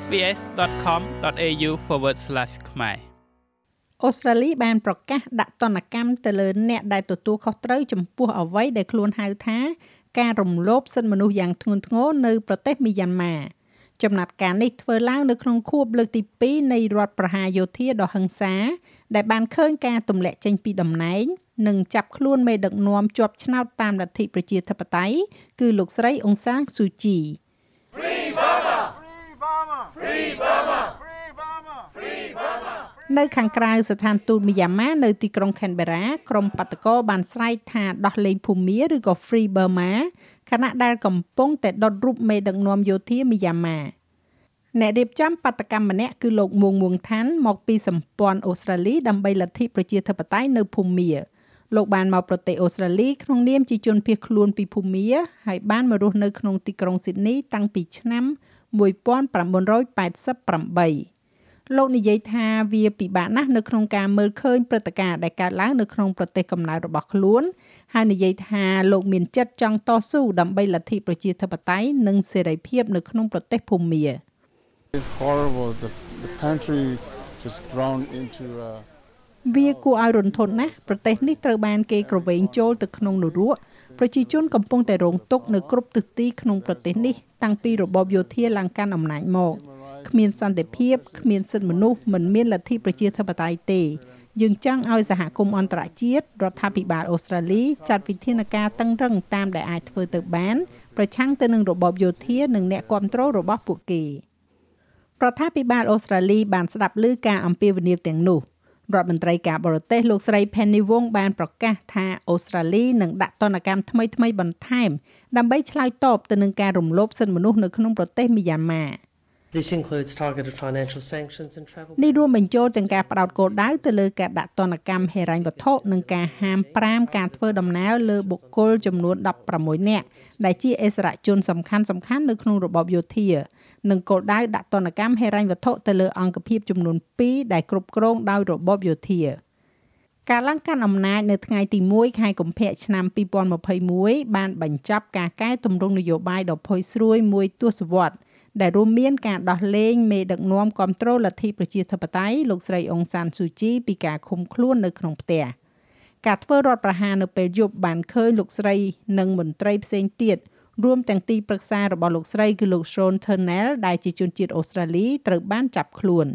sbs.com.au/ ខ្មែរអូស្ត្រាលីបានប្រកាសដាក់ទណ្ឌកម្មទៅលើអ្នកដែលទទួលខុសត្រូវចំពោះអ្វីដែលខ្លួនហៅថាការរំលោភសិទ្ធិមនុស្សយ៉ាងធ្ងន់ធ្ងរនៅប្រទេសមីយ៉ាន់ម៉ាចំណាត់ការនេះធ្វើឡើងនៅក្នុងខួបលើកទី2នៃរដ្ឋប្រហារយោធាដ៏ហិង្សា ដែលបានឃើញការទម្លាក់ចេញពីតំណែងនិងចាប់ខ្លួនមេដឹកនាំជាប់ឆ្នោតតាមលទ្ធិប្រជាធិបតេយ្យគឺលោកស្រីអង្សាងស៊ូជី Free Burma Free Burma Free Burma Free Burma Free Burma នៅខាងក្រៅស្ថានទូតមីយ៉ាន់ម៉ានៅទីក្រុង Canberra ក្រុមបាតកោបានស្រែកថាដោះលែងភូមាឬក៏ Free Burma ខណៈដែលកំពុងតែដុតរូបមេដឹកនាំយោធាមីយ៉ាន់ម៉ាអ្នករៀបចំបដកម្មម្នាក់គឺលោកមួងមួងឋានមកពីសម្ព័ន្ធអូស្ត្រាលីដើម្បីលទ្ធិប្រជាធិបតេយ្យនៅភូមាលោកបានមកប្រទេសអូស្ត្រាលីក្នុងនាមជាជនភៀសខ្លួនពីភូមាហើយបានមករស់នៅក្នុងទីក្រុងស៊ីដនីតាំងពីឆ្នាំ1988 លោកនិយាយថាវាពិបាកណាស់នៅក្នុងការមើលឃើញព្រឹត្តិការណ៍ដែលកើតឡើងនៅក្នុងប្រទេសកំណើតរបស់ខ្លួនហើយនិយាយថាលោកមានចិត្តចង់តស៊ូដើម្បីលទ្ធិប្រជាធិបតេយ្យនិងសេរីភាពនៅក្នុងប្រទេសភូមា It's horrible the the country just drawn into a វាគួរឲ្យរន្ធត់ណាស់ប្រទេសនេះត្រូវបានគេក្រវែងចូលទៅក្នុងនរកប្រជាជនកំពុងតែរងទុក្ខនៅគ្រប់ទិសទីក្នុងប្រទេសនេះតាំងពីរបបយោធាឡើងកាន់អំណាចមក គ្មានសន្តិភាពគ្មានសិទ្ធិមនុស្សមិនមានលទ្ធិប្រជាធិបតេយ្យទេយើងចង់ឲ្យសហគមន៍អន្តរជាតិរដ្ឋាភិបាលអូស្ត្រាលីចាត់វិធានការតឹងរឹងតាមដែលអាចធ្វើទៅបានប្រឆាំងទៅនឹងរបបយោធានិងអ្នកគ្រប់គ្រងរបស់ពួកគេរដ្ឋាភិបាលអូស្ត្រាលីបានស្ដាប់ឮការអំពាវនាវទាំងនោះរដ្ឋមន្ត្រីការបរទេសលោកស្រី Penny Wong បានប្រកាសថាអូស្ត្រាលីនឹងដាក់ទណ្ឌកម្មថ្មីៗបន្ថែមដើម្បីឆ្លើយតបទៅនឹងការរំលោភសិទ្ធិមនុស្សនៅក្នុងប្រទេសមីយ៉ាន់ម៉ា This includes targeted financial sanctions and travel នេះរួមបញ្ចូលទាំងការផ្ដោតគោលដៅទៅលើការដាក់ទណ្ឌកម្មហិរញ្ញវត្ថុនិងការហាម5ការធ្វើដំណើរលើបុគ្គលចំនួន16នាក់ដែលជាអិសរាជជនសំខាន់សំខាន់នៅក្នុងរបបយោធានិងគោលដៅដាក់ទណ្ឌកម្មហិរញ្ញវត្ថុទៅលើអង្គភាពចំនួន2ដែលគ្រប់គ្រងដោយរបបយោធាការឡើងកាន់អំណាចនៅថ្ងៃទី1ខែកុម្ភៈឆ្នាំ2021បានបញ្ចប់ការកែតម្រង់នយោបាយដ៏ផុយស្រួយមួយទសវត្សរ៍ ដែលរួមមានការដោះលែងមេដឹកនាំគ្រប់គ្រងលទ្ធិប្រជាធិបតេយ្យលោកស្រីអុងសានស៊ូជីពីការឃុំខ្លួននៅក្នុងផ្ទះការធ្វើរដ្ឋប្រហារនៅពេលយប់បានឃើញលោកស្រីនិងមន្ត្រីផ្សេងទៀតរួមទាំងទីប្រឹក្សារបស់លោកស្រីគឺលោក Sean Turnell ដែលជាជនជាតិអូស្ត្រាលីត្រូវបានចាប់ខ្លួន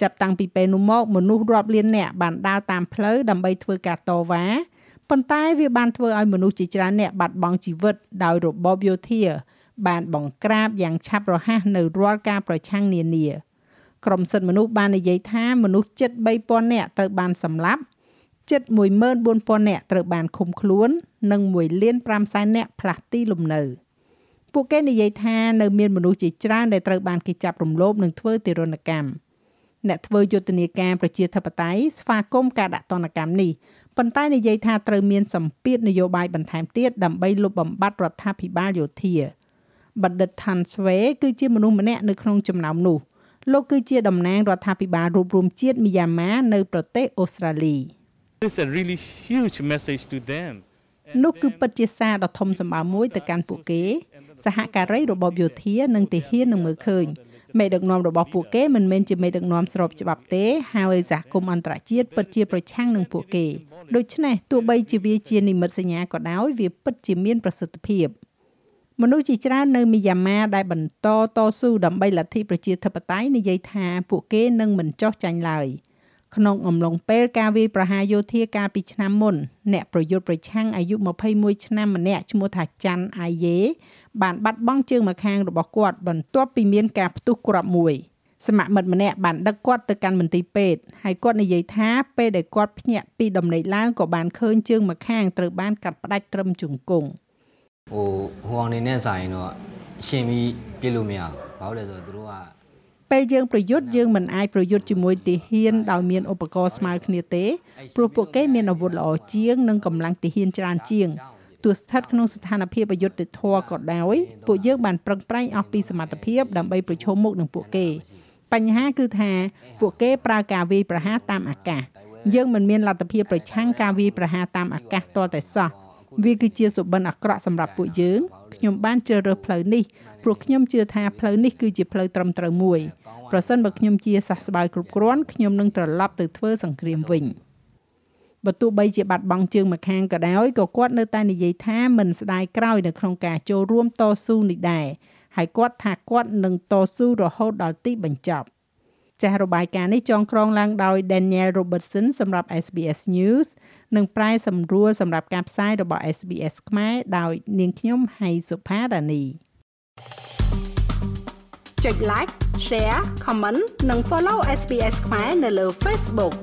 ចាប់តាំងពីពេលនោះមកមនុស្សរាប់លាននាក់បានដើរតាមផ្លូវដើម្បីធ្វើការតវ៉ាប៉ុន្តែវាបានធ្វើឲ្យមនុស្សជាច្រើនអ្នកបាត់បង់ជីវិតដោយរបបយោធា បានបង្ក្រាបយ៉ាងឆាប់រហ័សនៅរាល់ការប្រឆាំងនានាក្រមសិទ្ធិមនុស្សបាននិយាយថាមនុស្សជិត3000នាក់ត្រូវបានសម្លាប់ជិត14000នាក់ត្រូវបានឃុំខ្លួន និង1លាន5សែននាក់ផ្លាស់ទីលំនៅពួកគេនិយាយថានៅមានមនុស្សជាច្រើនដែលត្រូវបានគេចាប់រំលោភនិងធ្វើទារុណកម្មអ្នកធ្វើយុទ្ធនាការប្រជាធិបតេយ្យស្វាគមន៍ការដាក់ទណ្ឌកម្មនេះប៉ុន្តែនិយាយថាត្រូវមានសម្ពាធនយោបាយបន្ថែមទៀតដើម្បីលុបបំបាត់រដ្ឋាភិបាលយោធា បណ្ឌិតថាន់ស្វេគឺជាមនុស្សម្នាក់នៅក្នុងចំណោមនោះលោកគឺជាតំណាងរដ្ឋាភិបាលរួបរวมជាតិមីយ៉ាន់ម៉ានៅប្រទេសអូស្ត្រាលី It's a really huge message to them នោះគឺពិតជាសារដ៏ធំសម្បើមមួយទៅកាន់ពួកគេ សហការីរបបយោធានិងទាហាននឹងមើលឃើញមេដឹកនាំរបស់ពួកគេមិនមែនជាមេដឹកនាំស្របច្បាប់ទេហើយសហគមន៍អន្តរជាតិពិតជាប្រឆាំងនឹងពួកគេដូច្នេះទោះបីជាវាជានិមិត្តសញ្ញាក៏ដោយវាពិតជាមានប្រសិទ្ធភាព មនុស្សជាច្រើននៅមីយ៉ាន់ម៉ាដែលបន្តតស៊ូដើម្បីលទ្ធិប្រជាធិបតេយ្យនិយាយថាពួកគេនឹងមិនចោះចាញ់ឡើយក្នុងអំឡុងពេលការវាយប្រហារយោធាកាលពីឆ្នាំមុនអ្នកប្រយុទ្ធប្រឆាំងអាយុ21ឆ្នាំម្នាក់ឈ្មោះថាច័ន្ទអាយេបានបាត់បង់ជើងម្ខាងរបស់គាត់បន្ទាប់ពីមានការផ្ទុះគ្រាប់មួយសមមិត្តម្នាក់បានដឹកគាត់ទៅកាន់មន្ទីរពេទ្យហើយគាត់និយាយថាពេលដែលគាត់ភ្ញាក់ពីដំណេកឡើងក៏បានឃើញជើងម្ខាងត្រូវបានកាត់ផ្តាច់ត្រឹមជង្គង់ ဟိုဟိုအောင်နေနဲ့ဆိုင်တော့ရှင်ပြီးပြစ်လို့မရဘူးဘာလို့လဲဆိုတော့သူတို့ကពេលយើងប្រយុទ្ធយើងមិនអាចប្រយុទ្ធជាមួយទាហានដោយមានឧបករណ៍ស្មើគ្នាទេព្រោះពួកគេមានអាវុធល្អជាងនិងកម្លាំងទាហានច្រើនជាងទោះស្ថិតក្នុងស្ថានភាពអយុត្តិធម៌ក៏ដោយពួកយើងបានប្រឹងប្រែងអស់ពីសមត្ថភាពដើម្បីប្រឈមមុខនឹងពួកគេ បញ្ហាគឺថាពួកគេប្រើការវាយប្រហារតាមអាកាសយើងមិនមានលទ្ធភាពប្រឆាំងការវាយប្រហារតាមអាកាសទាល់តែសោះ វាគឺជាសុបិនអាក្រក់សម្រាប់ពួកយើងខ្ញុំបានជ្រើសរើសផ្លូវនេះព្រោះខ្ញុំជឿថាផ្លូវនេះគឺជាផ្លូវត្រឹមត្រូវមួយប្រសិនបើខ្ញុំជាសះស្បើយគ្រប់គ្រាន់ខ្ញុំនឹងត្រឡប់ទៅធ្វើសង្គ្រាមវិញបើទោះបីជាបាត់បង់ជើងម្ខាងក៏ដោយក៏គាត់នៅតែនិយាយថាមិនស្ដាយក្រោយនៅក្នុងការចូលរួមតស៊ូនេះដែរហើយគាត់ថាគាត់នឹងតស៊ូរហូតដល់ទីបញ្ចប់ ចាស់របាយការណ៍នេះចងក្រងឡើងដោយ Daniel Robertson សម្រាប់ SBS News និងប្រែសម្រួលសម្រាប់ការផ្សាយរបស់ SBS ខ្មែរដោយនាងខ្ញុំហៃសុផារ៉ានីចុច like share comment និង follow SBS ខ្មែរនៅលើ Facebook